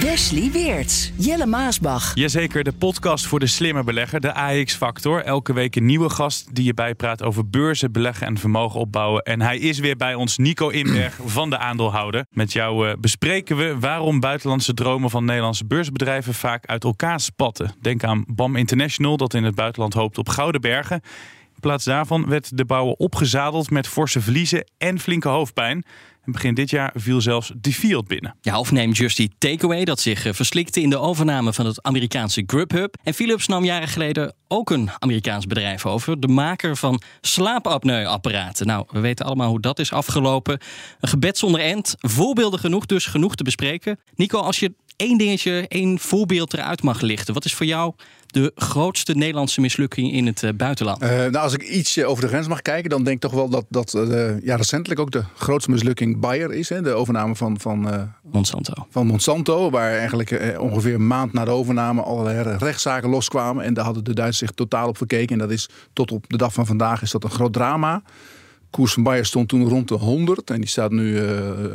Wesley Weerts, Jelle Maasbach. Jazeker, de podcast voor de slimme belegger, de AX-factor. Elke week een nieuwe gast die je bijpraat over beurzen, beleggen en vermogen opbouwen. En hij is weer bij ons, Nico Inberg van de aandeelhouder. Met jou uh, bespreken we waarom buitenlandse dromen van Nederlandse beursbedrijven vaak uit elkaar spatten. Denk aan BAM International, dat in het buitenland hoopt op gouden bergen. In plaats daarvan werd de bouwer opgezadeld met forse verliezen en flinke hoofdpijn. En begin dit jaar viel zelfs de binnen. Ja, of neem Just Takeaway, dat zich eh, verslikte in de overname van het Amerikaanse Grubhub. En Philips nam jaren geleden ook een Amerikaans bedrijf over. De maker van slaapapneuapparaten. Nou, we weten allemaal hoe dat is afgelopen. Een gebed zonder end. Voorbeelden genoeg, dus genoeg te bespreken. Nico, als je één dingetje, één voorbeeld eruit mag lichten. Wat is voor jou de grootste Nederlandse mislukking in het uh, buitenland? Uh, nou, als ik iets over de grens mag kijken, dan denk ik toch wel dat, dat uh, ja, recentelijk ook de grootste mislukking Bayer is. Hè, de overname van, van, Monsanto. van Monsanto. Waar eigenlijk ongeveer een maand na de overname allerlei rechtszaken loskwamen. En daar hadden de Duitsers zich totaal op gekeken. En dat is tot op de dag van vandaag is dat een groot drama koers van Bayer stond toen rond de 100 en die staat nu, uh,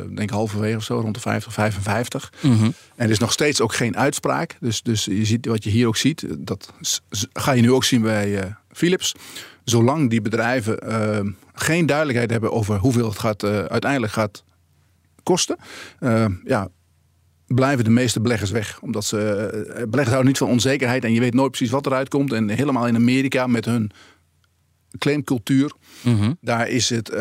denk ik, halverwege of zo, rond de 50, 55. Mm -hmm. En er is nog steeds ook geen uitspraak. Dus, dus je ziet wat je hier ook ziet, dat ga je nu ook zien bij uh, Philips. Zolang die bedrijven uh, geen duidelijkheid hebben over hoeveel het gaat, uiteindelijk gaat kosten, ja, blijven de meeste beleggers weg. Omdat ze beleggers houden niet van onzekerheid en je weet nooit precies wat eruit komt. En helemaal in Amerika met hun claimcultuur. Mm -hmm. Daar is het uh,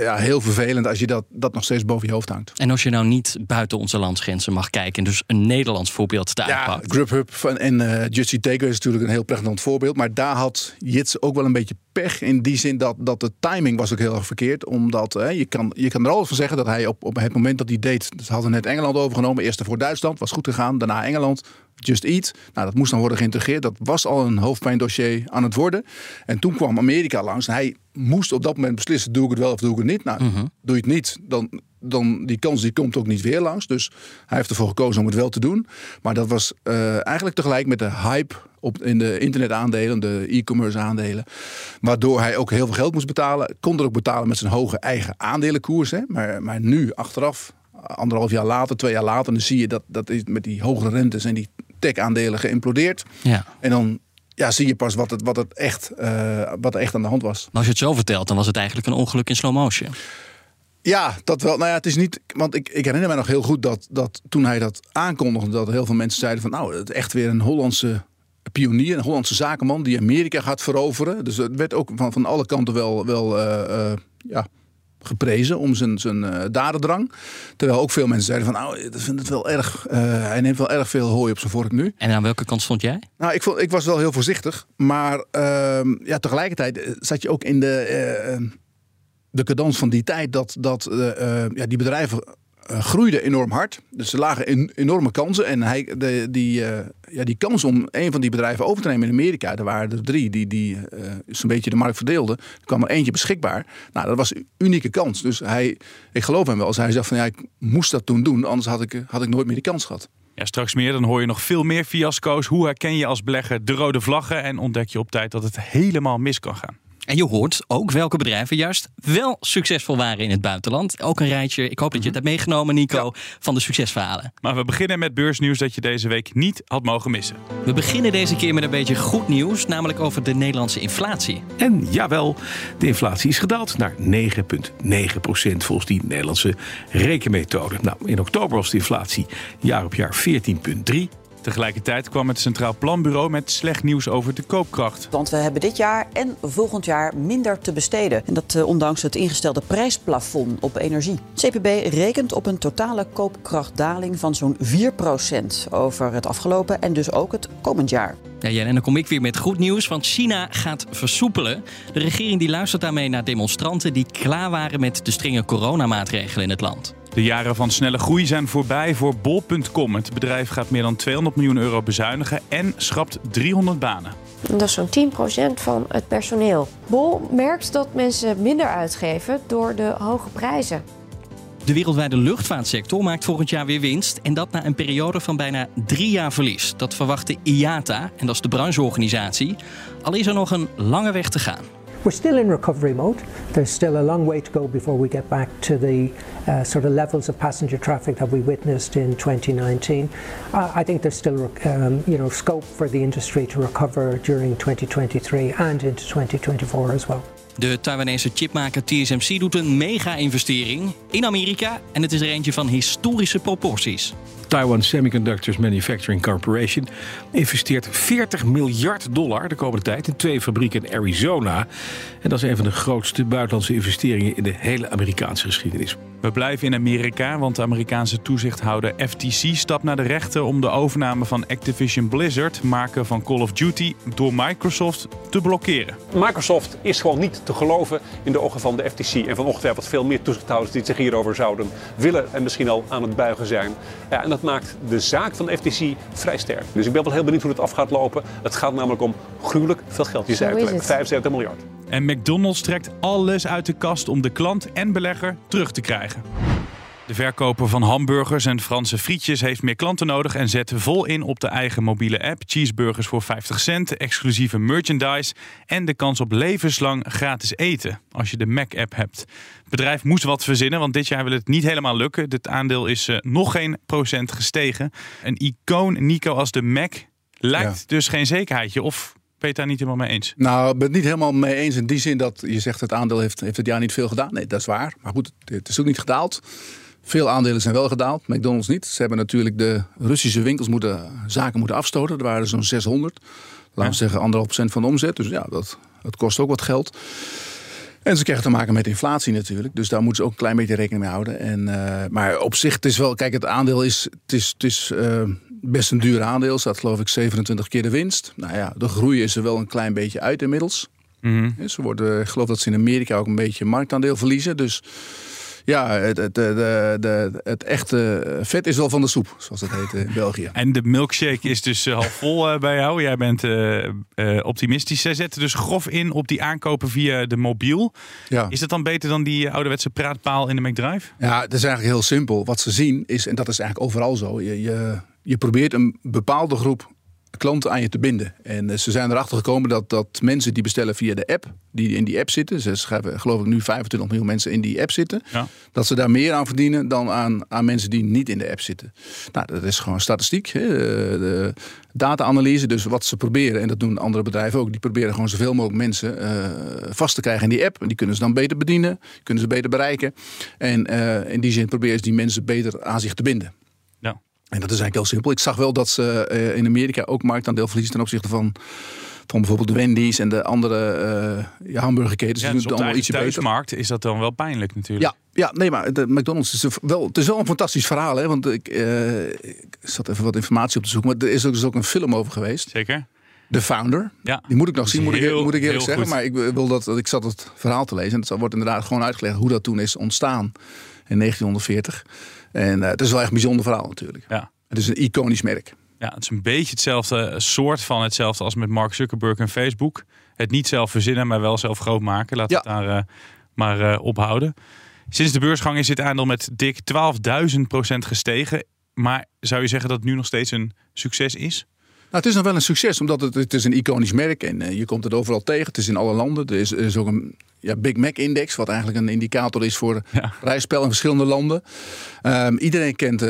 ja, heel vervelend als je dat, dat nog steeds boven je hoofd hangt. En als je nou niet buiten onze landsgrenzen mag kijken... en dus een Nederlands voorbeeld daar ja, pakt. Grubhub en uh, Just Eat Takeaway is natuurlijk een heel pregnant voorbeeld. Maar daar had Jits ook wel een beetje pech. In die zin dat, dat de timing was ook heel erg verkeerd. Omdat je, kan, je kan er alles van zeggen dat hij op, op het moment dat hij deed... Ze hadden net Engeland overgenomen. Eerst voor Duitsland, was goed gegaan. Daarna Engeland, Just Eat. Nou, dat moest dan worden geïntegreerd. Dat was al een hoofdpijndossier aan het worden. En toen kwam Amerika langs. En hij moest op dat moment beslissen: doe ik het wel of doe ik het niet? Nou, Mhm. doe je het niet, dan, dan die kans die komt ook niet weer langs. Dus hij heeft ervoor gekozen om het wel te doen. Maar dat was uh, eigenlijk tegelijk met de hype op, in de internetaandelen, de e-commerce aandelen. Waardoor hij ook heel veel geld moest betalen. Kon er ook betalen met zijn hoge eigen aandelenkoers. Hè? Maar, maar nu, achteraf, anderhalf jaar later, twee jaar later, dan zie je dat, dat is met die hogere rentes en die tech-aandelen geïmplodeerd. Ja. En dan ja, zie je pas wat, het, wat, het echt, uh, wat er echt aan de hand was. Maar als je het zo vertelt, dan was het eigenlijk een ongeluk in slow motion. Ja, dat wel. Nou ja, het is niet. Want ik, ik herinner me nog heel goed dat, dat toen hij dat aankondigde, dat heel veel mensen zeiden van nou, het is echt weer een Hollandse pionier, een Hollandse zakenman die Amerika gaat veroveren. Dus het werd ook van, van alle kanten wel, wel uh, uh, ja, geprezen om zijn, zijn uh, dadendrang. Terwijl ook veel mensen zeiden van nou, ik vind het wel erg. Uh, hij neemt wel erg veel hooi op zijn vork nu. En aan welke kant stond jij? Nou, ik, vond, ik was wel heel voorzichtig. Maar uh, ja, tegelijkertijd zat je ook in de, de cadans van die tijd dat, dat ja, die bedrijven groeide enorm hard. Dus er lagen enorme kansen. En hij, de, die, uh, ja, die kans om een van die bedrijven over te nemen in Amerika, er waren er drie die, die uh, zo'n beetje de markt verdeelden. Er kwam er eentje beschikbaar. Nou, dat was een unieke kans. Dus hij, ik geloof hem wel als hij zegt van ja, ik moest dat toen doen, anders had ik, had ik nooit meer die kans gehad. Ja, straks meer. Dan hoor je nog veel meer fiasco's. Hoe herken je als belegger de rode vlaggen en ontdek je op tijd dat het helemaal mis kan gaan? En je hoort ook welke bedrijven juist wel succesvol waren in het buitenland. Ook een rijtje, ik hoop dat je het hebt meegenomen, Nico, ja. van de succesverhalen. Maar we beginnen met beursnieuws dat je deze week niet had mogen missen. We beginnen deze keer met een beetje goed nieuws, namelijk over de Nederlandse inflatie. En jawel, de inflatie is gedaald naar 9,9 procent volgens die Nederlandse rekenmethode. Nou, in oktober was de inflatie jaar op jaar 14,3. Tegelijkertijd kwam het Centraal Planbureau met slecht nieuws over de koopkracht. Want we hebben dit jaar en volgend jaar minder te besteden. En dat uh, ondanks het ingestelde prijsplafond op energie. CPB rekent op een totale koopkrachtdaling van zo'n 4% over het afgelopen en dus ook het komend jaar. Ja, Jen, en dan kom ik weer met goed nieuws, want China gaat versoepelen. De regering die luistert daarmee naar demonstranten die klaar waren met de strenge coronamaatregelen in het land. De jaren van snelle groei zijn voorbij voor bol.com. Het bedrijf gaat meer dan 200 miljoen euro bezuinigen en schrapt 300 banen. Dat is zo'n 10% van het personeel. Bol merkt dat mensen minder uitgeven door de hoge prijzen. De wereldwijde luchtvaartsector maakt volgend jaar weer winst. En dat na een periode van bijna drie jaar verlies. Dat verwacht de IATA, en dat is de brancheorganisatie. Al is er nog een lange weg te gaan. We're still in recovery mode. There's still a long way to go before we get back to the uh, sort of levels of passenger traffic that we witnessed in 2019. Uh, I think there's still, um, you know, scope for the industry to recover during 2023 and into 2024 as well. De Taiwanese chipmaker TSMC doet een mega-investering in Amerika. En het is er eentje van historische proporties. Taiwan Semiconductors Manufacturing Corporation investeert 40 miljard dollar de komende tijd in twee fabrieken in Arizona. En dat is een van de grootste buitenlandse investeringen in de hele Amerikaanse geschiedenis. We blijven in Amerika, want de Amerikaanse toezichthouder FTC stapt naar de rechter om de overname van Activision Blizzard, maken van Call of Duty, door Microsoft te blokkeren. Microsoft is gewoon niet te geloven in de ogen van de FTC en van ongetwijfeld veel meer toezichthouders die zich hierover zouden willen en misschien al aan het buigen zijn. Ja, en dat maakt de zaak van de FTC vrij sterk. Dus ik ben wel heel benieuwd hoe het af gaat lopen. Het gaat namelijk om gruwelijk veel geld. Je zei het, 75 miljard. En McDonald's trekt alles uit de kast om de klant en belegger terug te krijgen. De verkoper van hamburgers en Franse frietjes heeft meer klanten nodig en zet vol in op de eigen mobiele app. Cheeseburgers voor 50 cent, exclusieve merchandise en de kans op levenslang gratis eten als je de Mac-app hebt. Het bedrijf moest wat verzinnen, want dit jaar wil het niet helemaal lukken. Het aandeel is uh, nog geen procent gestegen. Een icoon, Nico, als de Mac lijkt dus geen zekerheidje. Of ben je het daar niet helemaal mee eens? Nou, ik ben het niet helemaal mee eens in die zin dat je zegt het aandeel heeft, heeft het jaar niet veel gedaan. Nee, dat is waar. Maar goed, het is ook niet gedaald. Veel aandelen zijn wel gedaald, McDonald's niet. Ze hebben natuurlijk de Russische winkels moeten, zaken moeten afstoten. Er waren zo'n 600. Laten we zeggen anderhalf procent van de omzet. Dus ja, dat, dat kost ook wat geld. En ze krijgen te maken met inflatie natuurlijk. Dus daar moeten ze ook een klein beetje rekening mee houden. En, uh, maar op zich, het is wel... Kijk, het aandeel is, het is, het is uh, best een duur aandeel. Staat geloof ik 27 keer de winst. Nou ja, de groei is er wel een klein beetje uit inmiddels. Mm -hmm. Ze worden, ik geloof dat ze in Amerika ook een beetje marktaandeel verliezen. Dus ja, het, het, de, de, het echte vet is wel van de soep, zoals het heet in België. En de milkshake is dus half vol uh, bij jou. Jij bent uh, optimistisch. Zij zetten dus grof in op die aankopen via de mobiel. Ja. Is dat dan beter dan die ouderwetse praatpaal in de McDrive? Ja, het is eigenlijk heel simpel. Wat ze zien is, en dat is eigenlijk overal zo, je, je, je probeert een bepaalde groep klanten aan je te binden. En ze zijn erachter gekomen dat, dat mensen die bestellen via de app, die in die app zitten, ze schrijven geloof ik nu 25 miljoen mensen in die app zitten, ja. dat ze daar meer aan verdienen dan aan, aan mensen die niet in de app zitten. Nou, dat is gewoon statistiek. Hè? De data-analyse, dus wat ze proberen, en dat doen andere bedrijven ook, die proberen gewoon zoveel mogelijk mensen uh, vast te krijgen in die app. En die kunnen ze dan beter bedienen, kunnen ze beter bereiken. En uh, in die zin proberen ze die mensen beter aan zich te binden. En dat is eigenlijk heel simpel. Ik zag wel dat ze uh, in Amerika ook marktaandeel verliezen ten opzichte van, van bijvoorbeeld de Wendy's en de andere uh, ja, hamburgerketens. Ja, dus doen op de allemaal ietsje beter. thuismarkt is dat dan wel pijnlijk natuurlijk. Ja, ja, nee, maar de McDonald's is wel, het is wel een fantastisch verhaal. Hè? Want ik, uh, ik zat even wat informatie op te zoeken. Maar er is ook, dus ook een film over geweest. Zeker. The Founder. Ja. Die moet ik nog zien, moet, heel, ik, moet ik eerlijk zeggen. goed. Maar ik wil dat, ik zat het verhaal te lezen. En het wordt inderdaad gewoon uitgelegd hoe dat toen is ontstaan in 1940. En uh, het is wel echt een bijzonder verhaal natuurlijk. Ja. Het is een iconisch merk. Ja, het is een beetje hetzelfde soort van hetzelfde als met Mark Zuckerberg en Facebook. Het niet zelf verzinnen, maar wel zelf groot maken. We Ja. het daar uh, maar uh, ophouden. Sinds de beursgang is dit aandeel met dik 12.000 procent gestegen. Maar zou je zeggen dat het nu nog steeds een succes is? Nou, het is nog wel een succes, omdat het, het is een iconisch merk en uh, je komt het overal tegen. Het is in alle landen. Er is, er is ook een ja, Big Mac-index, wat eigenlijk een indicator is voor ja. prijsspel in verschillende landen. Um, iedereen kent uh,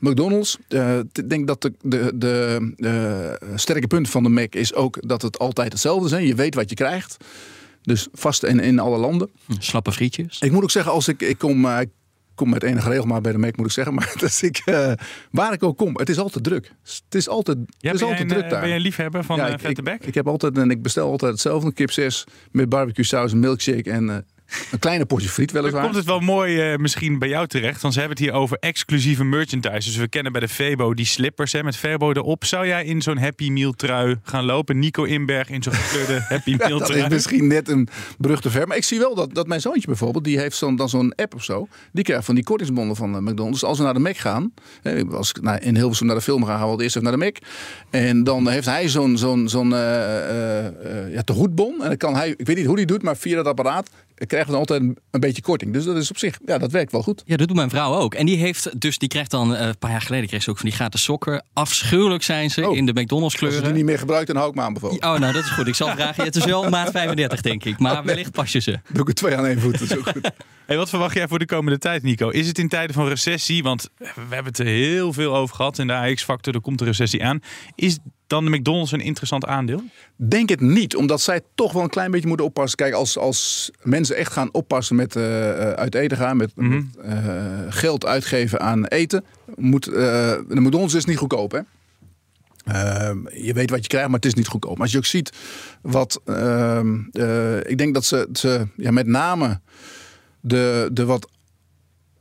McDonald's. Uh, ik denk dat de, de, de, de sterke punt van de Mac is ook dat het altijd hetzelfde is. Je weet wat je krijgt. Dus vast in, in alle landen. Slappe frietjes. Ik moet ook zeggen, als ik, ik kom, ik kom met enige regelmaat bij de Mac, moet ik zeggen. Maar dat ik, uh, waar ik ook kom, het is altijd druk. Het is altijd, ja, het is altijd een, druk daar. Ben je een liefhebber van ja, uh, ik, vette bek? Ik, ik, heb altijd en ik bestel altijd hetzelfde. Kip 6 met barbecue saus, milkshake en Een kleine portie friet Dan weliswaar. komt het wel mooi eh, misschien bij jou terecht. Want ze hebben het hier over exclusieve merchandise. Dus we kennen bij de Febo die slippers hè, met Febo erop. Zou jij in zo'n Happy Meal trui gaan lopen? Nico Inberg in zo'n gekleurde Happy Meal Ja, dat trui? is misschien net een brug te ver. Maar ik zie wel dat, dat mijn zoontje bijvoorbeeld, die heeft zo'n, dan zo'n app of zo. Die krijgt van die kortingsbonnen van eh, McDonald's. Dus als we naar de Mac gaan, hè, als ik naar, in Hilversum naar de film ga, gaan we eerst even naar de Mac. En dan heeft hij zo'n zo'n zo'n eh, ja, tegoedbon. En dan kan hij, ik weet niet hoe hij doet, maar via dat apparaat krijgen we dan altijd een, een beetje korting. Dus dat is op zich, ja, dat werkt wel goed. Ja, dat doet mijn vrouw ook. En die heeft dus, die krijgt dan, eh, een paar jaar geleden kreeg ze ook van die gratis sokken. Afschuwelijk zijn ze Oh. in de McDonald's Als je kleuren. die niet meer gebruikt, dan hou ik me aanbevolen. Oh, nou dat is goed. Ik zal vragen. Het is wel maat 35, denk ik. Maar wellicht pas je ze. Doe ik er twee aan één voet, dat is ook goed. Hey, wat verwacht jij voor de komende tijd, Nico? Is het in tijden van recessie? Want we hebben het er heel veel over gehad in de AX-factor. Er komt de recessie aan. Is dan de McDonald's een interessant aandeel? Denk het niet, omdat zij toch wel een klein beetje moeten oppassen. Kijk, als, als mensen echt gaan oppassen met eh, eh, uit eten gaan, met, met, eh, geld uitgeven aan eten, moet, de McDonald's is niet goedkoop, hè? Je weet wat je krijgt, maar het is niet goedkoop. Maar als je ook ziet wat. ehm, eh, ik denk dat ze, ze ja, met name de, de wat.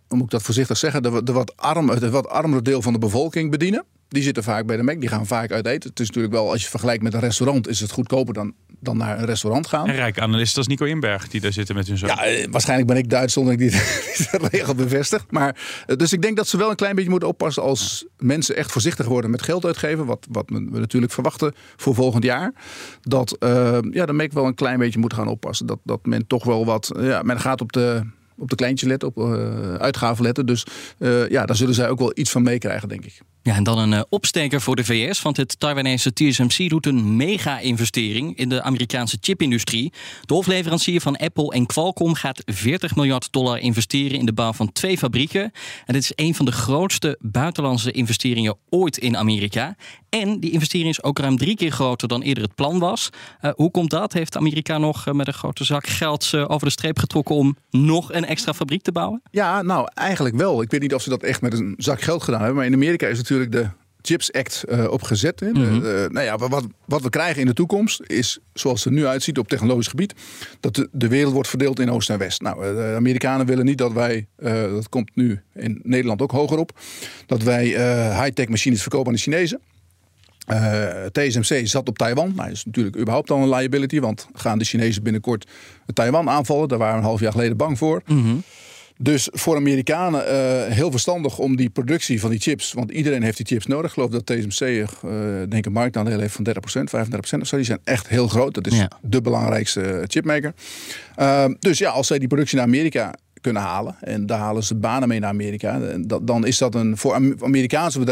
Hoe moet ik dat voorzichtig zeggen? De, de wat arm, het wat armere deel van de bevolking bedienen. Die zitten vaak bij de Mac, die gaan vaak uit eten. Het is natuurlijk wel, als je vergelijkt met een restaurant, is het goedkoper dan, dan naar een restaurant gaan. En rijke analisten als Nico Inberg die daar zitten met hun zoon. Ja, eh, waarschijnlijk ben ik Duits zonder ik die, die regel bevestig. Maar, eh, dus ik denk dat ze wel een klein beetje moeten oppassen als mensen echt voorzichtig worden met geld uitgeven. Wat, wat we natuurlijk verwachten voor volgend jaar. Dat eh, ja, de Mac wel een klein beetje moet gaan oppassen. Dat, dat men toch wel wat. Ja, men gaat op de, op de kleintjes letten, op eh, uitgaven letten. Dus ja, daar zullen zij ook wel iets van meekrijgen, denk ik. Ja, en dan een eh, opsteker voor de VS, want het Taiwanese TSMC doet een mega-investering in de Amerikaanse chipindustrie. De hofleverancier van Apple en Qualcomm gaat 40 miljard dollar investeren in de bouw van twee fabrieken. En dit is een van de grootste buitenlandse investeringen ooit in Amerika. En die investering is ook ruim drie keer groter dan eerder het plan was. Eh, hoe komt dat? Heeft Amerika nog eh, met een grote zak geld over de streep getrokken om nog een extra fabriek te bouwen? Ja, nou eigenlijk wel. Ik weet niet of ze dat echt met een zak geld gedaan hebben. Maar in Amerika is natuurlijk de Chips Act eh, opgezet. Hè. De- Mhm. de- nou ja, wat, wat we krijgen in de toekomst is, zoals het er nu uitziet op technologisch gebied, dat de, de wereld wordt verdeeld in Oost en West. Nou, eh, de Amerikanen willen niet dat wij, eh, dat komt nu in Nederland ook hoger op, dat wij eh, high-tech machines verkopen aan de Chinezen. Eh, TSMC zat op Taiwan. Nou, dat is natuurlijk überhaupt al een liability. Want gaan de Chinezen binnenkort Taiwan aanvallen? Daar waren we een half jaar geleden bang voor. Dus voor Amerikanen eh, heel verstandig om die productie van die chips. Want iedereen heeft die chips nodig. Ik geloof dat TSMC eh denk ik een marktaandeel heeft van 30%, 35% of zo. Die zijn echt heel groot. Dat is Ja. de belangrijkste eh, chipmaker. Eh, dus ja, als zij die productie naar Amerika kunnen halen. En daar halen ze banen mee naar Amerika. en dat- Dan is dat een, voor, Am- Amerikaanse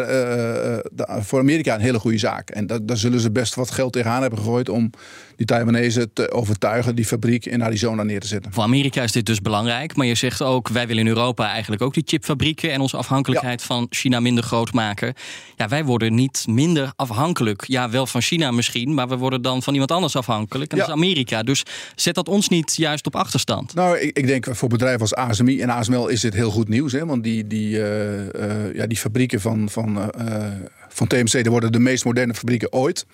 da- voor Amerika een hele goede zaak. En da- daar zullen ze best wat geld tegenaan hebben gegooid om die Taiwanese te overtuigen die fabriek in Arizona neer te zetten. Voor Amerika is dit dus belangrijk. Maar je zegt ook, wij willen in Europa eigenlijk ook die chipfabrieken en onze afhankelijkheid van China minder groot maken. Ja, wij worden niet minder afhankelijk. Ja, wel van China misschien, maar we worden dan van iemand anders afhankelijk. En dat is Amerika. Dus zet dat ons niet juist op achterstand. Nou, ik, ik denk voor bedrijven als ASMI en ASML is dit heel goed nieuws. Hè? Want die, die, eh, eh, ja, die fabrieken van, van, eh, van TMC die worden de meest moderne fabrieken ooit.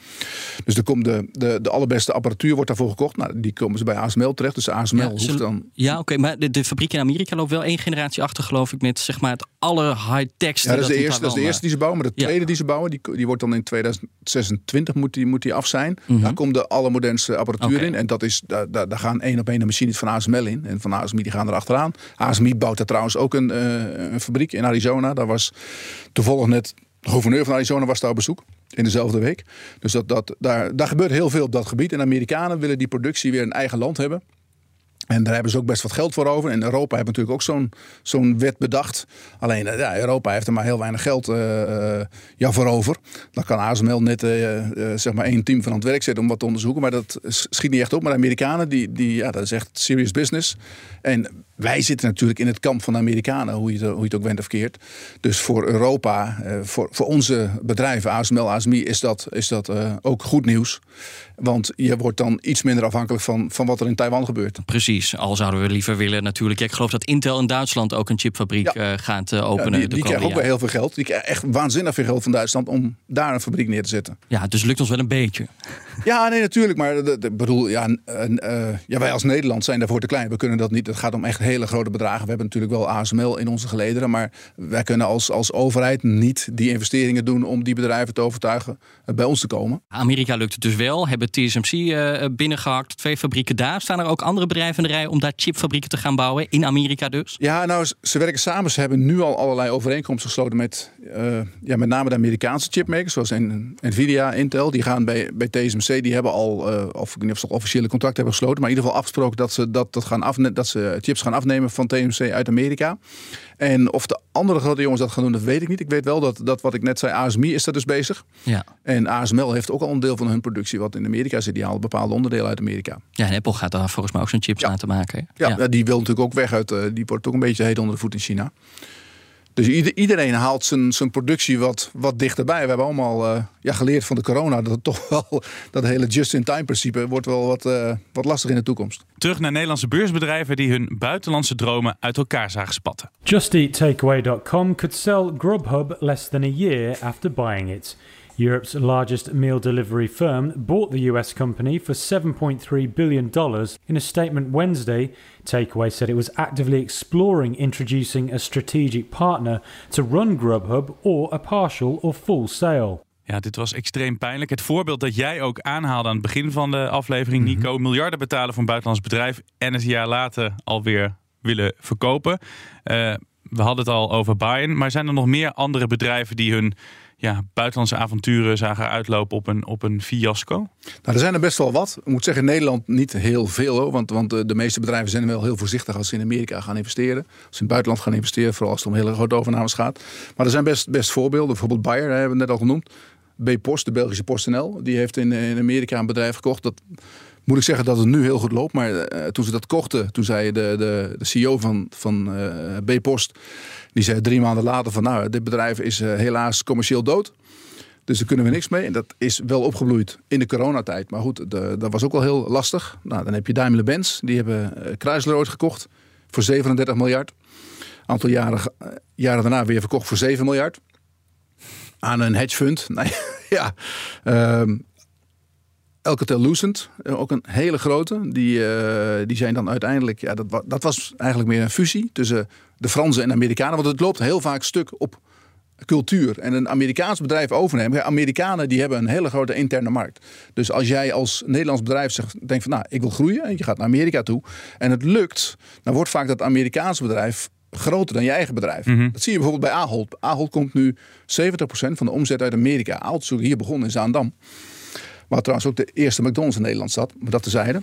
Dus er komt de, de, de allerbeste apparatuur wordt daarvoor gekocht. Nou, die komen ze bij ASML terecht. Dus ASML Ja, hoeft dan... Ja, oké, maar de, de fabriek in Amerika loopt wel één generatie achter, geloof ik, met zeg maar het aller high-techste. Ja, dat is, de eerste, dat is de eerste die ze bouwen. Maar de Ja. tweede die ze bouwen, die, die wordt dan in 2026 moet die, moet die af zijn. Mhm. Daar komt de allermodernste apparatuur in. En dat is, daar, daar, daar gaan één op één de machines van ASML in. En van ASMI die gaan er achteraan. ASMI bouwt daar trouwens ook een, eh, een fabriek in Arizona. Daar was toevallig net de gouverneur van Arizona was daar op bezoek. In dezelfde week. Dus dat, dat, daar, daar gebeurt heel veel op dat gebied. En Amerikanen willen die productie weer in eigen land hebben. En daar hebben ze ook best wat geld voor over. En Europa heeft natuurlijk ook zo'n wet bedacht. Alleen eh, ja, Europa heeft er maar heel weinig geld eh, eh, ja, voor over. Dan kan ASML net zeg maar één team van aan het werk zetten om wat te onderzoeken. Maar dat schiet niet echt op. Maar de Amerikanen, die, die, ja, dat is echt serious business. En wij zitten natuurlijk in het kamp van de Amerikanen, hoe je het, hoe het ook went of keert. Dus voor Europa, voor, voor onze bedrijven, ASML, ASMI, is dat, is dat ook goed nieuws. Want je wordt dan iets minder afhankelijk van, van wat er in Taiwan gebeurt. Precies, al zouden we liever willen natuurlijk. Ja, ik geloof dat Intel in Duitsland ook een chipfabriek Ja. eh, gaat eh, Ja, openen. die die krijgen ook weer heel veel geld. Die krijgen echt waanzinnig veel geld van Duitsland om daar een fabriek neer te zetten. Ja, dus lukt ons wel een beetje. Ja, nee, natuurlijk. Maar ik bedoel, ja, uh, ja, wij als Nederland zijn daarvoor te klein. We kunnen dat niet. Het gaat om echt hele grote bedragen. We hebben natuurlijk wel ASML in onze gelederen. Maar wij kunnen als, als overheid niet die investeringen doen om die bedrijven te overtuigen bij ons te komen. Amerika lukt het dus wel. Hebben TSMC binnengehakt. Twee fabrieken daar. Staan er ook andere bedrijven om daar chipfabrieken te gaan bouwen? In Amerika dus? Ja, nou, ze werken samen. Ze hebben nu al allerlei overeenkomsten gesloten met uh, ja, met name de Amerikaanse chipmakers, zoals Nvidia, Intel. Die gaan bij, bij TSMC, die hebben al, uh, of ik weet niet of ze officiële contract hebben gesloten, maar in ieder geval afgesproken dat ze, dat, dat, gaan afne dat ze chips gaan afnemen van TSMC uit Amerika. En of de andere grote jongens dat gaan doen, dat weet ik niet. Ik weet wel dat, dat wat ik net zei, ASMI is daar dus bezig. Ja. En ASML heeft ook al een deel van hun productie wat in Amerika zit. Die halen bepaalde onderdelen uit Amerika. Ja, en Apple gaat daar volgens mij ook zijn chips laten maken. Ja, ja, die wil natuurlijk ook weg uit, uh, die wordt ook een beetje heet onder de voet in China. Dus iedereen haalt zijn, zijn productie wat, wat dichterbij. We hebben allemaal uh, ja, geleerd van de corona dat het toch wel dat hele just-in-time principe wordt wel wat, uh, wat lastig in de toekomst. Terug naar Nederlandse beursbedrijven die hun buitenlandse dromen uit elkaar zagen spatten. JustEatTakeaway.com could sell Grubhub less than a year after buying it. Europe's largest meal delivery firm bought the US company for $7.3 billion. In a statement Wednesday, Takeaway said it was actively exploring introducing a strategic partner to run Grubhub or a partial or full sale. Ja, dit was extreem pijnlijk. Het voorbeeld dat jij ook aanhaalde aan het begin van de aflevering, mhm. Nico. Miljarden betalen voor een buitenlands bedrijf en het jaar later alweer willen verkopen. Uh, we hadden het al over Bayern, maar zijn er nog meer andere bedrijven die hun ja, buitenlandse avonturen zagen uitlopen op een, op een fiasco? Nou, er zijn er best wel wat. Ik moet zeggen, in Nederland niet heel veel. Hoor, want, want de, de meeste bedrijven zijn wel heel voorzichtig als ze in Amerika gaan investeren. Als ze in het buitenland gaan investeren, vooral als het om hele grote overnames gaat. Maar er zijn best, best voorbeelden. Bijvoorbeeld Bayer, hebben we net al genoemd. B-Post, de Belgische PostNL, die heeft in, in Amerika een bedrijf gekocht. Dat moet ik zeggen dat het nu heel goed loopt. Maar uh, toen ze dat kochten, toen zei de, de, de CEO van, van uh, B-Post die zei drie maanden later van nou, dit bedrijf is uh, helaas commercieel dood. Dus daar kunnen we niks mee. En dat is wel opgebloeid in de coronatijd. Maar goed, dat was ook wel heel lastig. Nou, dan heb je Daimler-Benz. Die hebben Chrysler ooit gekocht voor 37 miljard. Een aantal jaren, jaren daarna weer verkocht voor 7 miljard. Aan een hedge fund. Nee, ja. Um, Alcatel-Lucent, ook een hele grote. Die, uh, die zijn dan uiteindelijk... Ja, dat, dat was eigenlijk meer een fusie tussen de Fransen en Amerikanen. Want het loopt heel vaak stuk op cultuur. En een Amerikaans bedrijf overnemen. Amerikanen die hebben een hele grote interne markt. Dus als jij als Nederlands bedrijf zegt, denkt van nou, ik wil groeien. En je gaat naar Amerika toe. En het lukt. Dan wordt vaak dat Amerikaanse bedrijf groter dan je eigen bedrijf. Mhm. Dat zie je bijvoorbeeld bij Ahold. Ahold komt nu 70% van de omzet uit Amerika. Ahold is hier begonnen in Zaandam. Waar trouwens ook de eerste McDonald's in Nederland zat. Maar dat tezijde.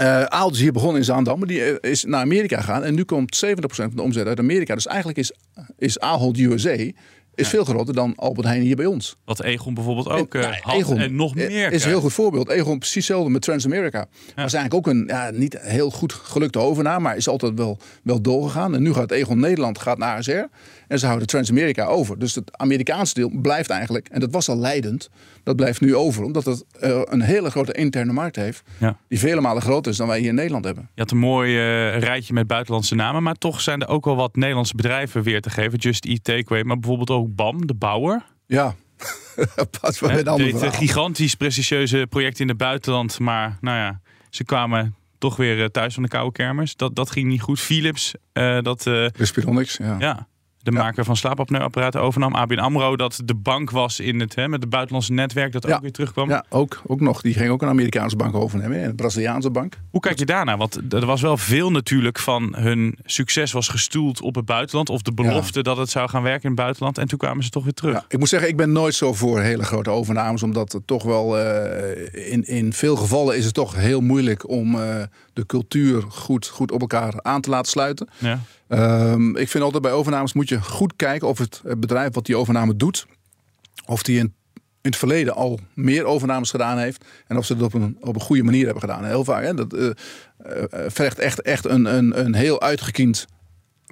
uh, Ahold is hier begonnen in Zaandam. Maar die eh, is naar Amerika gegaan. En nu komt 70% van de omzet uit Amerika. Dus eigenlijk is, is Ahold USA is veel groter dan Albert Heijn hier bij ons. Wat Egon bijvoorbeeld ook en, uh, had Egon, en nog meer. Is een heel goed voorbeeld. Egon precies hetzelfde met Transamerica. Ja. Was eigenlijk ook een ja, niet heel goed gelukte overname, maar is altijd wel, wel doorgegaan. En nu gaat Egon Nederland gaat naar ASR en ze houden Transamerica over. Dus het Amerikaanse deel blijft eigenlijk, en dat was al leidend, dat blijft nu over. Omdat het uh, een hele grote interne markt heeft, ja. die vele malen groter is dan wij hier in Nederland hebben. Je had een mooi uh, rijtje met buitenlandse namen, maar toch zijn er ook wel wat Nederlandse bedrijven weer te geven. Just Eat Takeaway, maar bijvoorbeeld ook BAM, de bouwer. Ja, pas wel een ander Een gigantisch prestigieuze project in het buitenland, maar nou ja, ze kwamen toch weer eh, thuis van de koude kermis. Dat, dat ging niet goed. Philips, uh, dat... Uh, Respironics, ja. ja de maker van slaapapneuapparaten overnam. ABN AMRO, dat de bank was in het, hè, met het buitenlandse netwerk, dat ook weer terugkwam. Ja, ook, ook nog. Die ging ook een Amerikaanse bank overnemen, een Braziliaanse bank. Hoe kijk je daarna? Want er was wel veel natuurlijk van hun succes was gestoeld op het buitenland. Of de belofte dat het zou gaan werken in het buitenland. En toen kwamen ze toch weer terug. ik moet zeggen, ik ben nooit zo voor hele grote overnames. Omdat het toch wel, uh, in, in veel gevallen is het toch heel moeilijk om uh, de cultuur goed, goed op elkaar aan te laten sluiten. Ja. Um, ik vind altijd bij overnames moet je goed kijken of het bedrijf wat die overname doet, of die in, in het verleden al meer overnames gedaan heeft en of ze het op een, op een goede manier hebben gedaan. Heel vaak, hè, dat uh, uh, vergt echt, echt een, een, een heel uitgekiend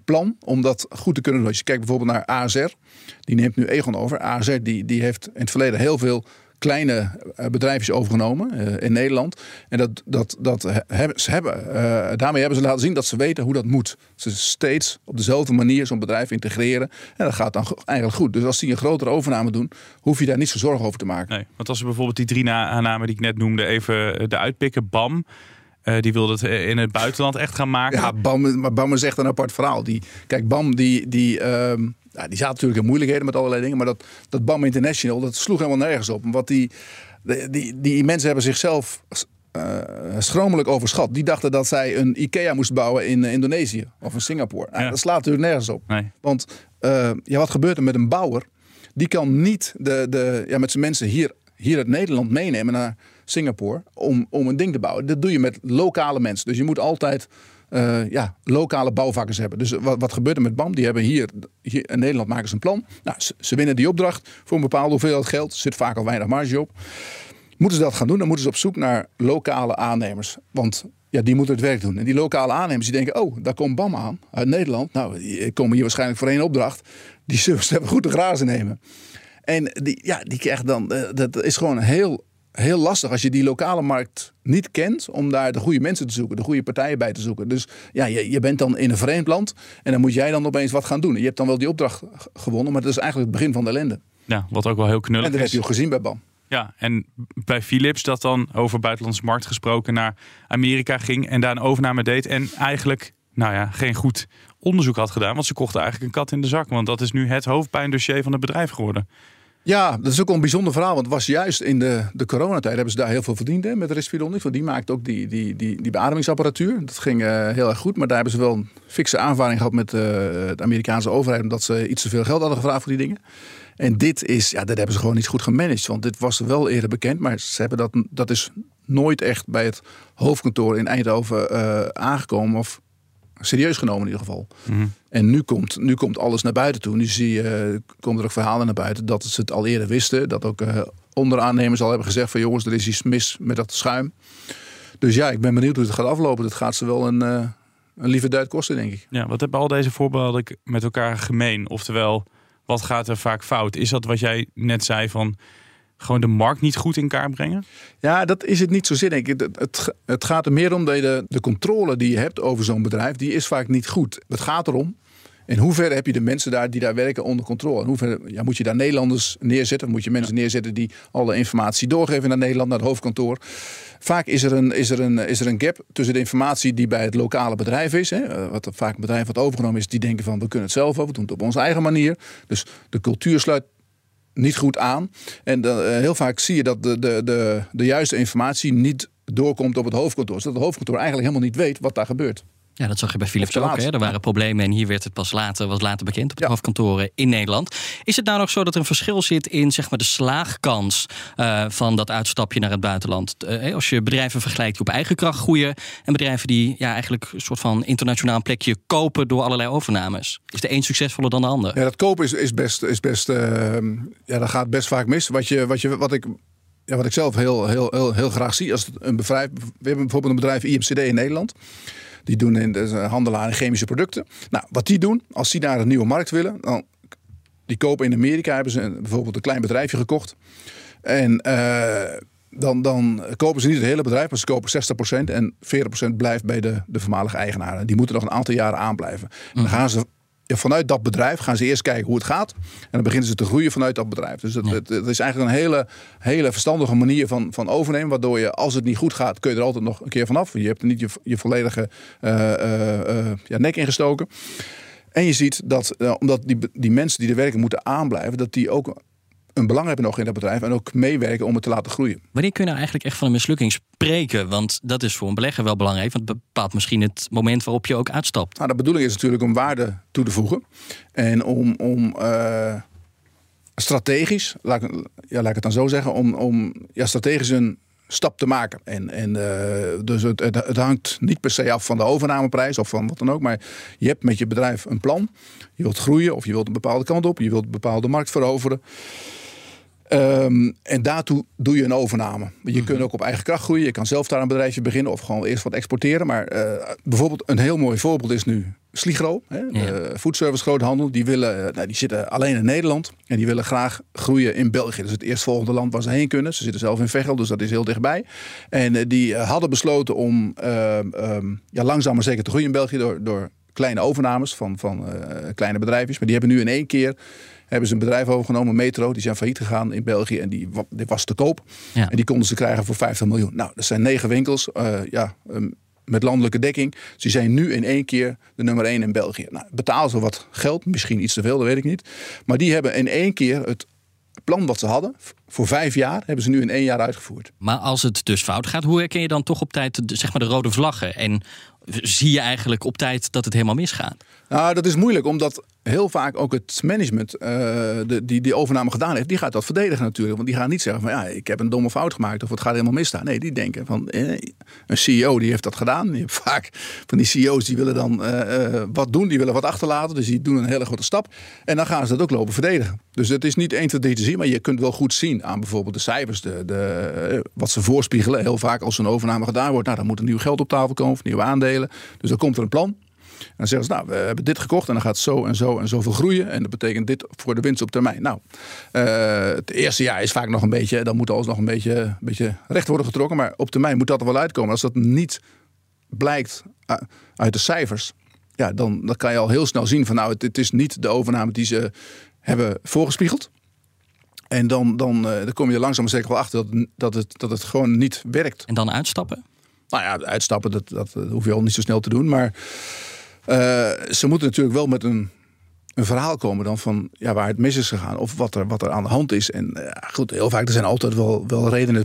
plan om dat goed te kunnen doen. Als je kijkt bijvoorbeeld naar ASR, die neemt nu Egon over. ASR die, die heeft in het verleden heel veel kleine uh, bedrijfjes overgenomen uh, in Nederland. En dat, dat, dat hebben ze hebben. Uh, daarmee hebben ze laten zien dat ze weten hoe dat moet. Ze steeds op dezelfde manier zo'n bedrijf integreren. En dat gaat dan eigenlijk goed. Dus als die een grotere overname doen, hoef je daar niet zo zorgen over te maken. Nee, want als we bijvoorbeeld die drie namen die ik net noemde even de uitpikken, BAM. Uh, die wilde het in het buitenland echt gaan maken. Ja, BAM, maar BAM is echt een apart verhaal. Die, kijk, BAM die, die, uh, ja, die zaten natuurlijk in moeilijkheden met allerlei dingen. Maar dat, dat BAM International, dat sloeg helemaal nergens op. Wat die, die, die mensen hebben zichzelf uh, schromelijk overschat. Die dachten dat zij een IKEA moesten bouwen in Indonesië of in Singapore. Nou, ja. Dat slaat natuurlijk nergens op. Nee. Want ja, wat gebeurt er met een bouwer? Die kan niet de, de, ja, met zijn mensen hier, hier uit Nederland meenemen naar Singapore om, om een ding te bouwen. Dat doe je met lokale mensen. Dus je moet altijd uh, ja, lokale bouwvakkers hebben. Dus wat, wat gebeurt er met BAM? Die hebben hier, in Nederland maken ze een plan. Nou, ze, winnen die opdracht voor een bepaalde hoeveelheid geld. Er zit vaak al weinig marge op. Moeten ze dat gaan doen, dan moeten ze op zoek naar lokale aannemers. Want ja, die moeten het werk doen. En die lokale aannemers die denken, oh, daar komt BAM aan uit Nederland. Nou, die komen hier waarschijnlijk voor één opdracht. Die zullen ze goed de grazen nemen. En die, ja, die krijgen dan, uh, dat is gewoon heel heel lastig als je die lokale markt niet kent om daar de goede mensen te zoeken, de goede partijen bij te zoeken. Dus ja, je, je bent dan in een vreemd land en dan moet jij dan opeens wat gaan doen. Je hebt dan wel die opdracht gewonnen, maar dat is eigenlijk het begin van de ellende. Ja, wat ook wel heel knullig is. En dat heb je ook gezien bij BAM. Ja, en bij Philips dat dan over buitenlandse markt gesproken naar Amerika ging en daar een overname deed en eigenlijk, nou ja, geen goed onderzoek had gedaan, want ze kochten eigenlijk een kat in de zak, want dat is nu het hoofdpijndossier van het bedrijf geworden. Ja, dat is ook een bijzonder verhaal. Want was juist in de, de coronatijd hebben ze daar heel veel verdiend met Respironix. Want die maakte ook die, die, die, die beademingsapparatuur. Dat ging uh, heel erg goed. Maar daar hebben ze wel een fikse aanvaring gehad met uh, de Amerikaanse overheid. Omdat ze iets te veel geld hadden gevraagd voor die dingen. En dit is, ja, dat hebben ze gewoon niet goed gemanaged. Want dit was wel eerder bekend. Maar ze hebben dat, dat is nooit echt bij het hoofdkantoor in Eindhoven uh, aangekomen. Of serieus genomen in ieder geval. Mhm. En nu komt, nu komt alles naar buiten toe. Nu zie je, komen er ook verhalen naar buiten dat ze het al eerder wisten. Dat ook uh, onderaannemers al hebben gezegd van jongens, er is iets mis met dat schuim. Dus ja, ik ben benieuwd hoe het gaat aflopen. Dat gaat ze wel een, uh, een lieve duit kosten, denk ik. Ja, wat hebben al deze voorbeelden met elkaar gemeen? Oftewel, wat gaat er vaak fout? Is dat wat jij net zei van gewoon de markt niet goed in kaart brengen? Ja, dat is het niet zozeer denk ik. Het, het, het gaat er meer om dat je de, de controle die je hebt over zo'n bedrijf, die is vaak niet goed. Het gaat erom in hoeverre heb je de mensen daar die daar werken onder controle? In hoeverre ja, moet je daar Nederlanders neerzetten? Moet je mensen neerzetten die alle informatie doorgeven naar Nederland, naar het hoofdkantoor? Vaak is er een, is er een, is er een gap tussen de informatie die bij het lokale bedrijf is. Hè, wat vaak een bedrijf wat overgenomen is, die denken van we kunnen het zelf, we doen het op onze eigen manier. Dus de cultuur sluit niet goed aan. En uh, heel vaak zie je dat de, de, de, de juiste informatie niet doorkomt op het hoofdkantoor. Zodat het hoofdkantoor eigenlijk helemaal niet weet wat daar gebeurt. Ja, dat zag je bij Philips ook. Hè? Er waren problemen en hier werd het pas later, was later bekend op de ja. hoofdkantoren in Nederland. Is het nou nog zo dat er een verschil zit in zeg maar, de slaagkans uh, van dat uitstapje naar het buitenland? Uh, als je bedrijven vergelijkt die op eigen kracht groeien en bedrijven die ja, eigenlijk een soort van internationaal plekje kopen door allerlei overnames. Is de een succesvoller dan de ander? Ja, dat kopen is, is best, is best uh, ja, dat gaat best vaak mis. Wat, je, wat, je, wat ik ja, wat ik zelf heel, heel, heel, heel graag zie als een bedrijf. We hebben bijvoorbeeld een bedrijf IMCD in Nederland. Die doen in de handelaar in chemische producten. Nou, wat die doen, als die naar een nieuwe markt willen, dan die kopen in Amerika, hebben ze bijvoorbeeld een klein bedrijfje gekocht. En uh, dan, dan kopen ze niet het hele bedrijf, maar ze kopen 60% en 40% blijft bij de, de voormalige eigenaren. Die moeten nog een aantal jaren aanblijven. En dan gaan ze vanuit dat bedrijf gaan ze eerst kijken hoe het gaat. En dan beginnen ze te groeien vanuit dat bedrijf. Dus het, het, het, is eigenlijk een hele, hele verstandige manier van, van overnemen. Waardoor je, als het niet goed gaat, kun je er altijd nog een keer vanaf. Je hebt er niet je, je volledige uh, uh, ja, nek ingestoken. En je ziet dat, uh, omdat die, die mensen die er werken moeten aanblijven, dat die ook een belang hebben nog in dat bedrijf en ook meewerken om het te laten groeien. Wanneer kun je nou eigenlijk echt van een mislukking spreken? Want dat is voor een belegger wel belangrijk, want het bepaalt misschien het moment waarop je ook uitstapt. Nou, de bedoeling is natuurlijk om waarde toe te voegen en om, om uh, strategisch, laat ik, ja, laat ik het dan zo zeggen, om, om ja, strategisch een stap te maken. En, en uh, dus het, het, het, hangt niet per se af van de overnameprijs of van wat dan ook. Maar je hebt met je bedrijf een plan. Je wilt groeien of je wilt een bepaalde kant op. Je wilt een bepaalde markt veroveren. Ehm, en daartoe doe je een overname. Je kunt ook op eigen kracht groeien. Je kan zelf daar een bedrijfje beginnen of gewoon eerst wat exporteren. Maar eh, bijvoorbeeld een heel mooi voorbeeld is nu Sligro, hè, de foodservice groothandel. Die, willen, nou, die zitten alleen in Nederland en die willen graag groeien in België. Dat is het eerstvolgende land waar ze heen kunnen. Ze zitten zelf in Veghel, dus dat is heel dichtbij. En uh, die hadden besloten om uh, um, ja, langzaam maar zeker te groeien in België door, door kleine overnames van, van kleine bedrijfjes. Maar die hebben nu in één keer hebben ze een bedrijf overgenomen, Metro. Die zijn failliet gegaan in België en die, was te koop. Ja. En die konden ze krijgen voor 50 miljoen. Nou, dat zijn negen winkels. Uh, ja, um, met landelijke dekking. Ze zijn nu in één keer de nummer één in België. Nou, betalen ze wat geld, misschien iets te veel, dat weet ik niet. Maar die hebben in één keer het plan wat ze hadden, voor vijf jaar, hebben ze nu in één jaar uitgevoerd. Maar als het dus fout gaat, hoe herken je dan toch op tijd de, zeg maar, de rode vlaggen? En zie je eigenlijk op tijd dat het helemaal misgaat? Nou, dat is moeilijk, omdat heel vaak ook het management uh, de, die die overname gedaan heeft, die gaat dat verdedigen natuurlijk. Want die gaan niet zeggen van ja, ik heb een domme fout gemaakt of het gaat helemaal misstaan. Nee, die denken van eh, een CEO die heeft dat gedaan. Je hebt vaak van die CEO's die willen dan uh, wat doen, die willen wat achterlaten. Dus die doen een hele grote stap. En dan gaan ze dat ook lopen verdedigen. Dus het is niet 1, 2, 3 te zien, maar je kunt wel goed zien aan bijvoorbeeld de cijfers, de, de, wat ze voorspiegelen. Heel vaak als een overname gedaan wordt, nou dan moet er nieuw geld op tafel komen of nieuwe aandelen. Dus dan komt er een plan. En dan zeggen ze, nou, we hebben dit gekocht en dan gaat zo en zo en zoveel groeien. En dat betekent dit voor de winst op termijn. Nou, uh, het eerste jaar is vaak nog een beetje, dan moet alles nog een beetje, een beetje recht worden getrokken. Maar op termijn moet dat er wel uitkomen. Als dat niet blijkt uit de cijfers, ja, dan, dan kan je al heel snel zien van nou, het, het is niet de overname die ze hebben voorgespiegeld. En dan, dan, uh, dan kom je langzaam zeker wel achter dat, dat, het, dat het gewoon niet werkt. En dan uitstappen? Nou ja, uitstappen, dat, dat hoef je al niet zo snel te doen. Maar ze moeten natuurlijk wel met een, een verhaal komen dan van ja, waar het mis is gegaan. Of wat er, wat er aan de hand is. En uh, goed, heel vaak er zijn altijd wel, wel redenen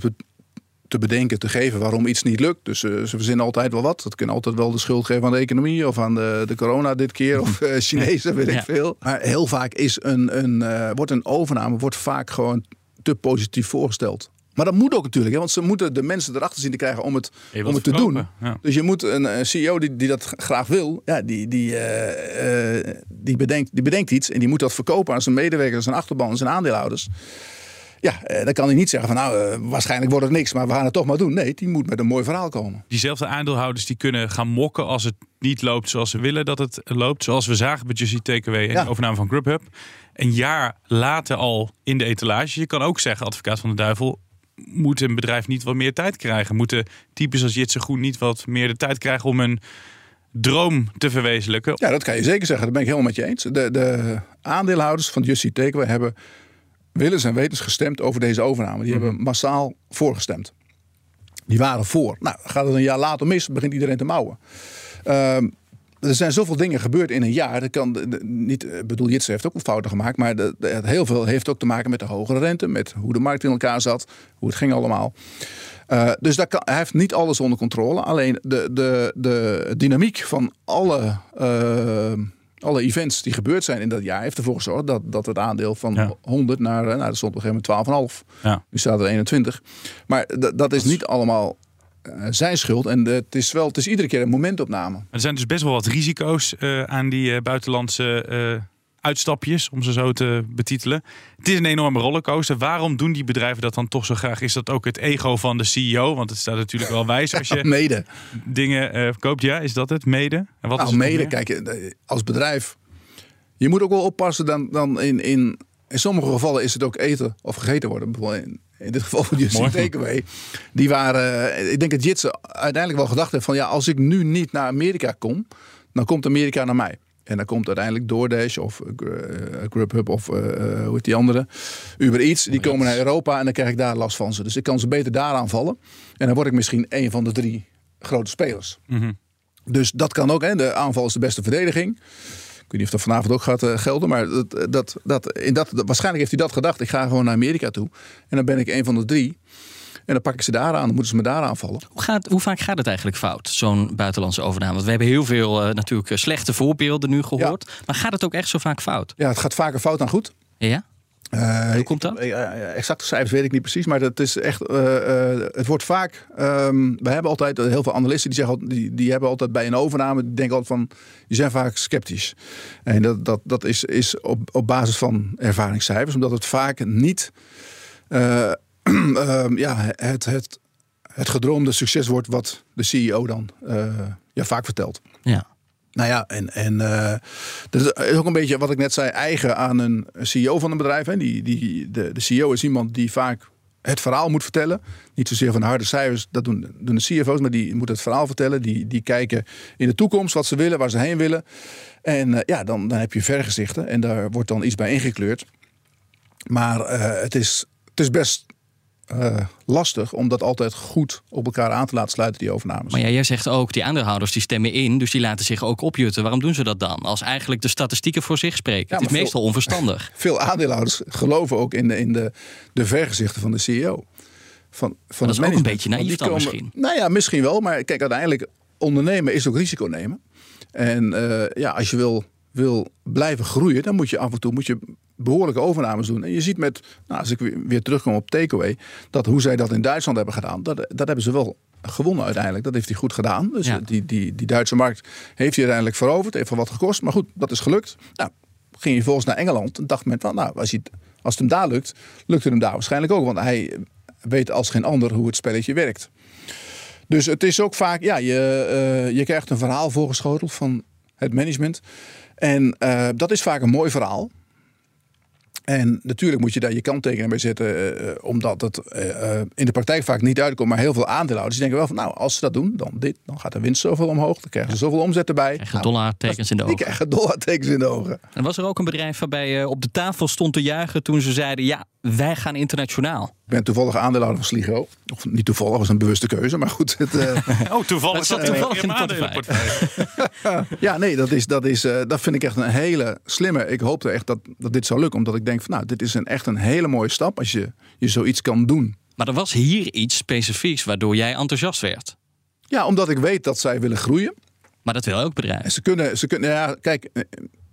te bedenken, te geven waarom iets niet lukt. Dus uh, ze verzinnen altijd wel wat. Dat kunnen altijd wel de schuld geven aan de economie of aan de, de corona dit keer of uh, Chinezen, weet ik veel. Maar heel vaak is een, een, wordt een overname wordt vaak gewoon te positief voorgesteld. Maar dat moet ook natuurlijk, hè, want ze moeten de mensen erachter zien te krijgen om het, om het te doen. Ja. Dus je moet een, een CEO die, die dat graag wil, ja, die, die, uh, uh, die, bedenkt, die bedenkt iets en die moet dat verkopen aan zijn medewerkers, zijn achterban, zijn aandeelhouders. Ja, dan kan hij niet zeggen van nou, waarschijnlijk wordt het niks, maar we gaan het toch maar doen. Nee, die moet met een mooi verhaal komen. Diezelfde aandeelhouders die kunnen gaan mokken als het niet loopt zoals ze willen dat het loopt. Zoals we zagen bij Justy Takeaway en ja. de overname van Grubhub. Een jaar later al in de etalage. Je kan ook zeggen, advocaat van de duivel, moet een bedrijf niet wat meer tijd krijgen? Moeten types als Jitse Groen niet wat meer de tijd krijgen om een droom te verwezenlijken? Ja, dat kan je zeker zeggen. Dat ben ik helemaal met je eens. De, de aandeelhouders van Justy Takeaway hebben willens en wetens gestemd over deze overname. Die mm -hmm. hebben massaal voorgestemd. Die waren voor. Nou, gaat het een jaar later mis, begint iedereen te mouwen. Um, er zijn zoveel dingen gebeurd in een jaar. Dat kan niet, ik bedoel, Jitsen heeft ook wel fouten gemaakt. Maar de, de, heel veel heeft ook te maken met de hogere rente. Met hoe de markt in elkaar zat. Hoe het ging allemaal. Uh, dus dat kan, hij heeft niet alles onder controle. Alleen de, de, de dynamiek van alle, uh, alle events die gebeurd zijn in dat jaar... heeft ervoor gezorgd dat, dat het aandeel van ja. 100 naar... Nou, dat stond op een gegeven moment 12,5. Ja. Nu staat er 21. Maar dat is niet allemaal uh, zijn schuld. En uh, het, is wel, het is iedere keer een momentopname. Er zijn dus best wel wat risico's uh, aan die buitenlandse uitstapjes, om ze zo te betitelen. Het is een enorme rollercoaster. Waarom doen die bedrijven dat dan toch zo graag? Is dat ook het ego van de CEO? Want het staat natuurlijk wel wijs als je mede. dingen koopt. Ja, is dat het? Mede? En wat nou, is mede, kijk, als bedrijf... Je moet ook wel oppassen dan, dan in, in... In sommige gevallen is het ook eten of gegeten worden. Bijvoorbeeld in, in dit geval van Justin Takeaway. Die waren, ik denk dat Jitsen uiteindelijk wel gedacht heeft van ja, als ik nu niet naar Amerika kom, dan komt Amerika naar mij. En dan komt uiteindelijk DoorDash of uh, Grubhub of uh, hoe heet die andere, Uber Eats. Die komen naar Europa en dan krijg ik daar last van ze. Dus ik kan ze beter daar aanvallen. En dan word ik misschien een van de drie grote spelers. Mm -hmm. Dus dat kan ook. Hè. De aanval is de beste verdediging. Ik weet niet of dat vanavond ook gaat uh, gelden. Maar dat, dat, dat, in dat, waarschijnlijk heeft hij dat gedacht. Ik ga gewoon naar Amerika toe. En dan ben ik een van de drie. En dan pak ik ze daar aan. Dan moeten ze me daar aanvallen. Hoe, gaat, hoe vaak gaat het eigenlijk fout, zo'n buitenlandse overname? Want we hebben heel veel uh, natuurlijk slechte voorbeelden nu gehoord. Ja. Maar gaat het ook echt zo vaak fout? Ja, het gaat vaker fout dan goed. Ja? Uh, Hoe komt dat? Uh, exacte cijfers weet ik niet precies, maar dat is echt. Uh, het wordt vaak. Um, we hebben altijd heel veel analisten die zeggen, die, die hebben altijd bij een overname, die denken altijd van, die zijn vaak sceptisch. En dat, dat, dat is, is op, op basis van ervaringscijfers, omdat het vaak niet eh, ehm, ja, het, het, het gedroomde succes wordt wat de CEO dan eh, ja, vaak vertelt. Ja. Nou ja, en, en eh, dat is ook een beetje wat ik net zei, eigen aan een CEO van een bedrijf. Hè. Die, die, de, de CEO is iemand die vaak het verhaal moet vertellen. Niet zozeer van harde cijfers, dat doen, doen de CFO's, maar die moet het verhaal vertellen. Die, die kijken in de toekomst wat ze willen, waar ze heen willen. En eh, ja, dan, dan heb je vergezichten en daar wordt dan iets bij ingekleurd. Maar eh, het, is, het is best eh, lastig om dat altijd goed op elkaar aan te laten sluiten, die overnames. Maar ja, jij zegt ook, die aandeelhouders die stemmen in, dus die laten zich ook opjutten. Waarom doen ze dat dan? Als eigenlijk de statistieken voor zich spreken. het is meestal onverstandig. Veel aandeelhouders geloven ook in de, in de, de vergezichten van de CEO. Van, van dat is ook een beetje naïef dan komen- misschien. Nou ja, misschien wel. Maar kijk, uiteindelijk ondernemen is ook risico nemen. En eh, ja, als je wil, wil blijven groeien, dan moet je af en toe moet je behoorlijke overnames doen. En je ziet met, nou, als ik weer, terugkom op Takeaway, dat hoe zij dat in Duitsland hebben gedaan, dat, dat hebben ze wel gewonnen uiteindelijk. Dat heeft hij goed gedaan. Dus Ja. die, die, die Duitse markt heeft hij uiteindelijk veroverd. Heeft wel wat gekost. Maar goed, dat is gelukt. Nou, ging je volgens naar Engeland. En dacht men van, nou, als, het- als het hem daar lukt, lukt het hem daar waarschijnlijk ook. Want hij weet als geen ander hoe het spelletje werkt. Dus het is ook vaak, ja, je, eh, je krijgt een verhaal voorgeschoteld van het management. En eh, dat is vaak een mooi verhaal. En natuurlijk moet je daar je kanttekening bij zetten, eh, eh, omdat het eh, in de praktijk vaak niet uitkomt. Maar heel veel aandeelhouders die denken wel van, nou, als ze dat doen, dan dit, dan gaat de winst zoveel omhoog, dan krijgen ze zoveel omzet erbij. Krijgen Nou, dollartekens in de die ogen. krijgen dollartekens in de ogen. En was er ook een bedrijf waarbij je op de tafel stond te juichen toen ze zeiden: ja, wij gaan internationaal. Ik ben toevallig aandeelhouder van Sligo. Of niet toevallig, was een bewuste keuze. Maar goed, het, eh, Oh, toevallig Dat zat toevallig in in de. Ja, nee, dat, is, dat, is, eh, dat vind ik echt een hele slimme. Ik hoopte echt dat, dat dit zou lukken. Omdat ik denk van nou, dit is een, echt een hele mooie stap als je, je zoiets kan doen. Maar er was hier iets specifieks waardoor jij enthousiast werd. Ja, omdat ik weet dat zij willen groeien. Maar dat wil elk bedrijf. En ze kunnen, ze kunnen ja, kijk, eh,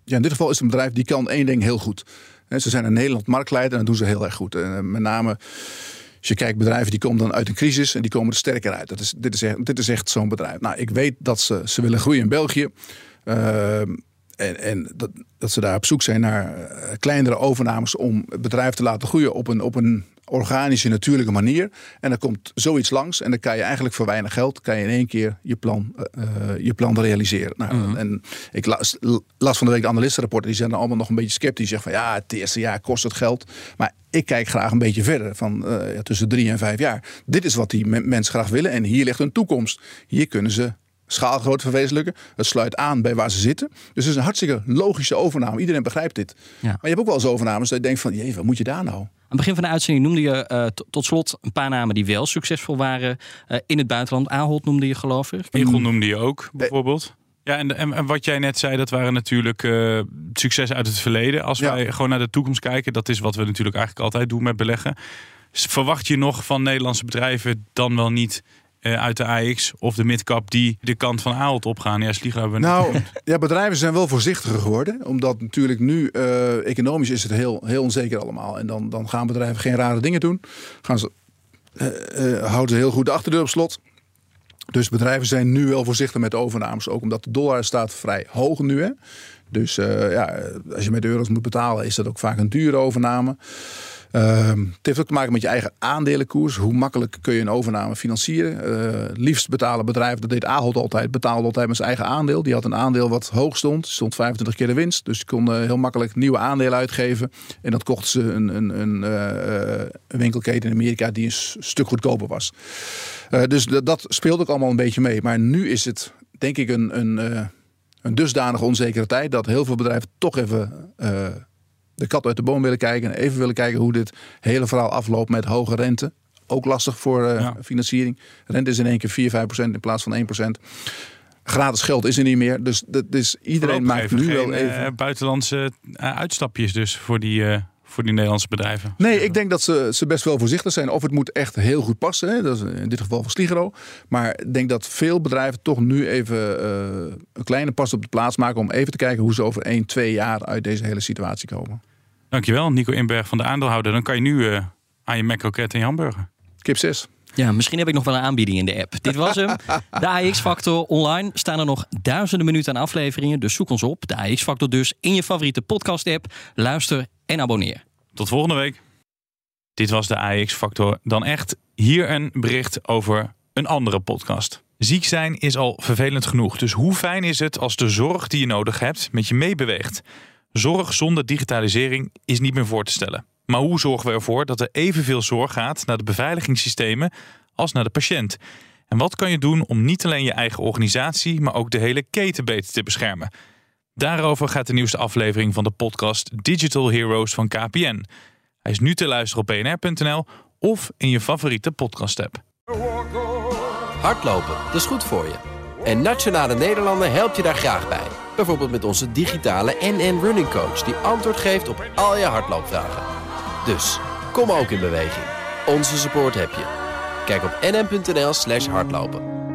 ja, in dit geval is het een bedrijf die kan één ding heel goed. Ze zijn in Nederland marktleider en dat doen ze heel erg goed. En, eh, met name als je kijkt bedrijven die komen dan uit een crisis en die komen er sterker uit. Dat is, dit is echt, dit is echt zo'n bedrijf. Nou, ik weet dat ze, ze willen groeien in België. Ehm, en en dat, dat ze daar op zoek zijn naar eh, kleinere overnames om het bedrijf te laten groeien op een, op een organische, natuurlijke manier. En dan komt zoiets langs en dan kan je eigenlijk voor weinig geld kan je in één keer je plan, eh, eh, je plan realiseren. Nou, En ik las, las van de week de analistenrapporten, die zijn dan allemaal nog een beetje sceptisch. Zeggen van ja, het eerste jaar kost het geld. Maar ik kijk graag een beetje verder, van eh, ja, tussen drie en vijf jaar. Dit is wat die men- mensen graag willen en hier ligt hun toekomst. Hier kunnen ze schaalgroot verwezenlijken. Het sluit aan bij waar ze zitten. Dus het is een hartstikke logische overname. Iedereen begrijpt dit. Ja. Maar je hebt ook wel eens overnames dat je denkt van... jee, wat moet je daar nou? Aan het begin van de uitzending noemde je eh, tot slot een paar namen die wel succesvol waren eh, in het buitenland. Ahold noemde je geloof ik. Egon noemde je ook, bijvoorbeeld. Ja, en, en, en wat jij net zei, dat waren natuurlijk eh succes uit het verleden. Als Ja. wij gewoon naar de toekomst kijken, dat is wat we natuurlijk eigenlijk altijd doen met beleggen. Verwacht je nog van Nederlandse bedrijven dan wel niet eh, uit de AX of de midcap die de kant van Ahold opgaan? Ja, Sligo hebben we Nou, ja, bedrijven zijn wel voorzichtiger geworden. Omdat natuurlijk nu eh, economisch is het heel, heel onzeker allemaal. En dan, dan gaan bedrijven geen rare dingen doen. Gaan ze, eh, eh, houden ze heel goed de achterdeur op slot. Dus bedrijven zijn nu wel voorzichtig met overnames. Ook omdat de dollar staat vrij hoog nu. Hè? Dus eh, ja, als je met euro's moet betalen, is dat ook vaak een dure overname. Ehm, het heeft ook te maken met je eigen aandelenkoers. Hoe makkelijk kun je een overname financieren? Het liefst betalen bedrijven, dat deed Ahold altijd, betaalde altijd met zijn eigen aandeel. Die had een aandeel wat hoog stond, stond 25 keer de winst. Dus je kon heel makkelijk nieuwe aandelen uitgeven. En dat kochten ze een, een, een, eh, een winkelketen in Amerika die een stuk goedkoper was. Dus dat speelt ook allemaal een beetje mee. Maar nu is het denk ik een, een, een dusdanig onzekere tijd dat heel veel bedrijven toch even eh, de kat uit de boom willen kijken. En even willen kijken hoe dit hele verhaal afloopt met hoge rente. Ook lastig voor eh, Ja. financiering. Rente is in één keer 4, 5 procent in plaats van 1 procent. Gratis geld is er niet meer. Dus, dat is, iedereen maakt nu geen, wel even... eh, buitenlandse uitstapjes dus voor die, voor die Nederlandse bedrijven. Nee, ik denk dat ze, ze best wel voorzichtig zijn. Of het moet echt heel goed passen. Hè? Dat is in dit geval van Sligero. Maar ik denk dat veel bedrijven toch nu even eh, een kleine pas op de plaats maken. Om even te kijken hoe ze over 1, 2 jaar uit deze hele situatie komen. Dankjewel, Nico Inberg van de aandeelhouder. Dan kan je nu eh, aan je McCroket en je hamburger. Kip 6. Ja, misschien heb ik nog wel een aanbieding in de app. Dit was hem. De AX Factor online staan er nog duizenden minuten aan afleveringen. Dus zoek ons op. De AX Factor dus in je favoriete podcast app. Luister en abonneer. Tot volgende week. Dit was de AX-factor dan echt. Hier een bericht over een andere podcast. Ziek zijn is al vervelend genoeg. Dus hoe fijn is het als de zorg die je nodig hebt met je meebeweegt? Zorg zonder digitalisering is niet meer voor te stellen. Maar hoe zorgen we ervoor dat er evenveel zorg gaat naar de beveiligingssystemen als naar de patiënt? En wat kan je doen om niet alleen je eigen organisatie, maar ook de hele keten beter te beschermen? Daarover gaat de nieuwste aflevering van de podcast Digital Heroes van KPN. Hij is nu te luisteren op bnr.nl of in je favoriete podcast-app. Hardlopen, dat is goed voor je. En Nationale Nederlanden helpt je daar graag bij. Bijvoorbeeld met onze digitale NN Running Coach... die antwoord geeft op al je hardloopvragen. Dus, kom ook in beweging. Onze support heb je. Kijk op nn.nl slash hardlopen.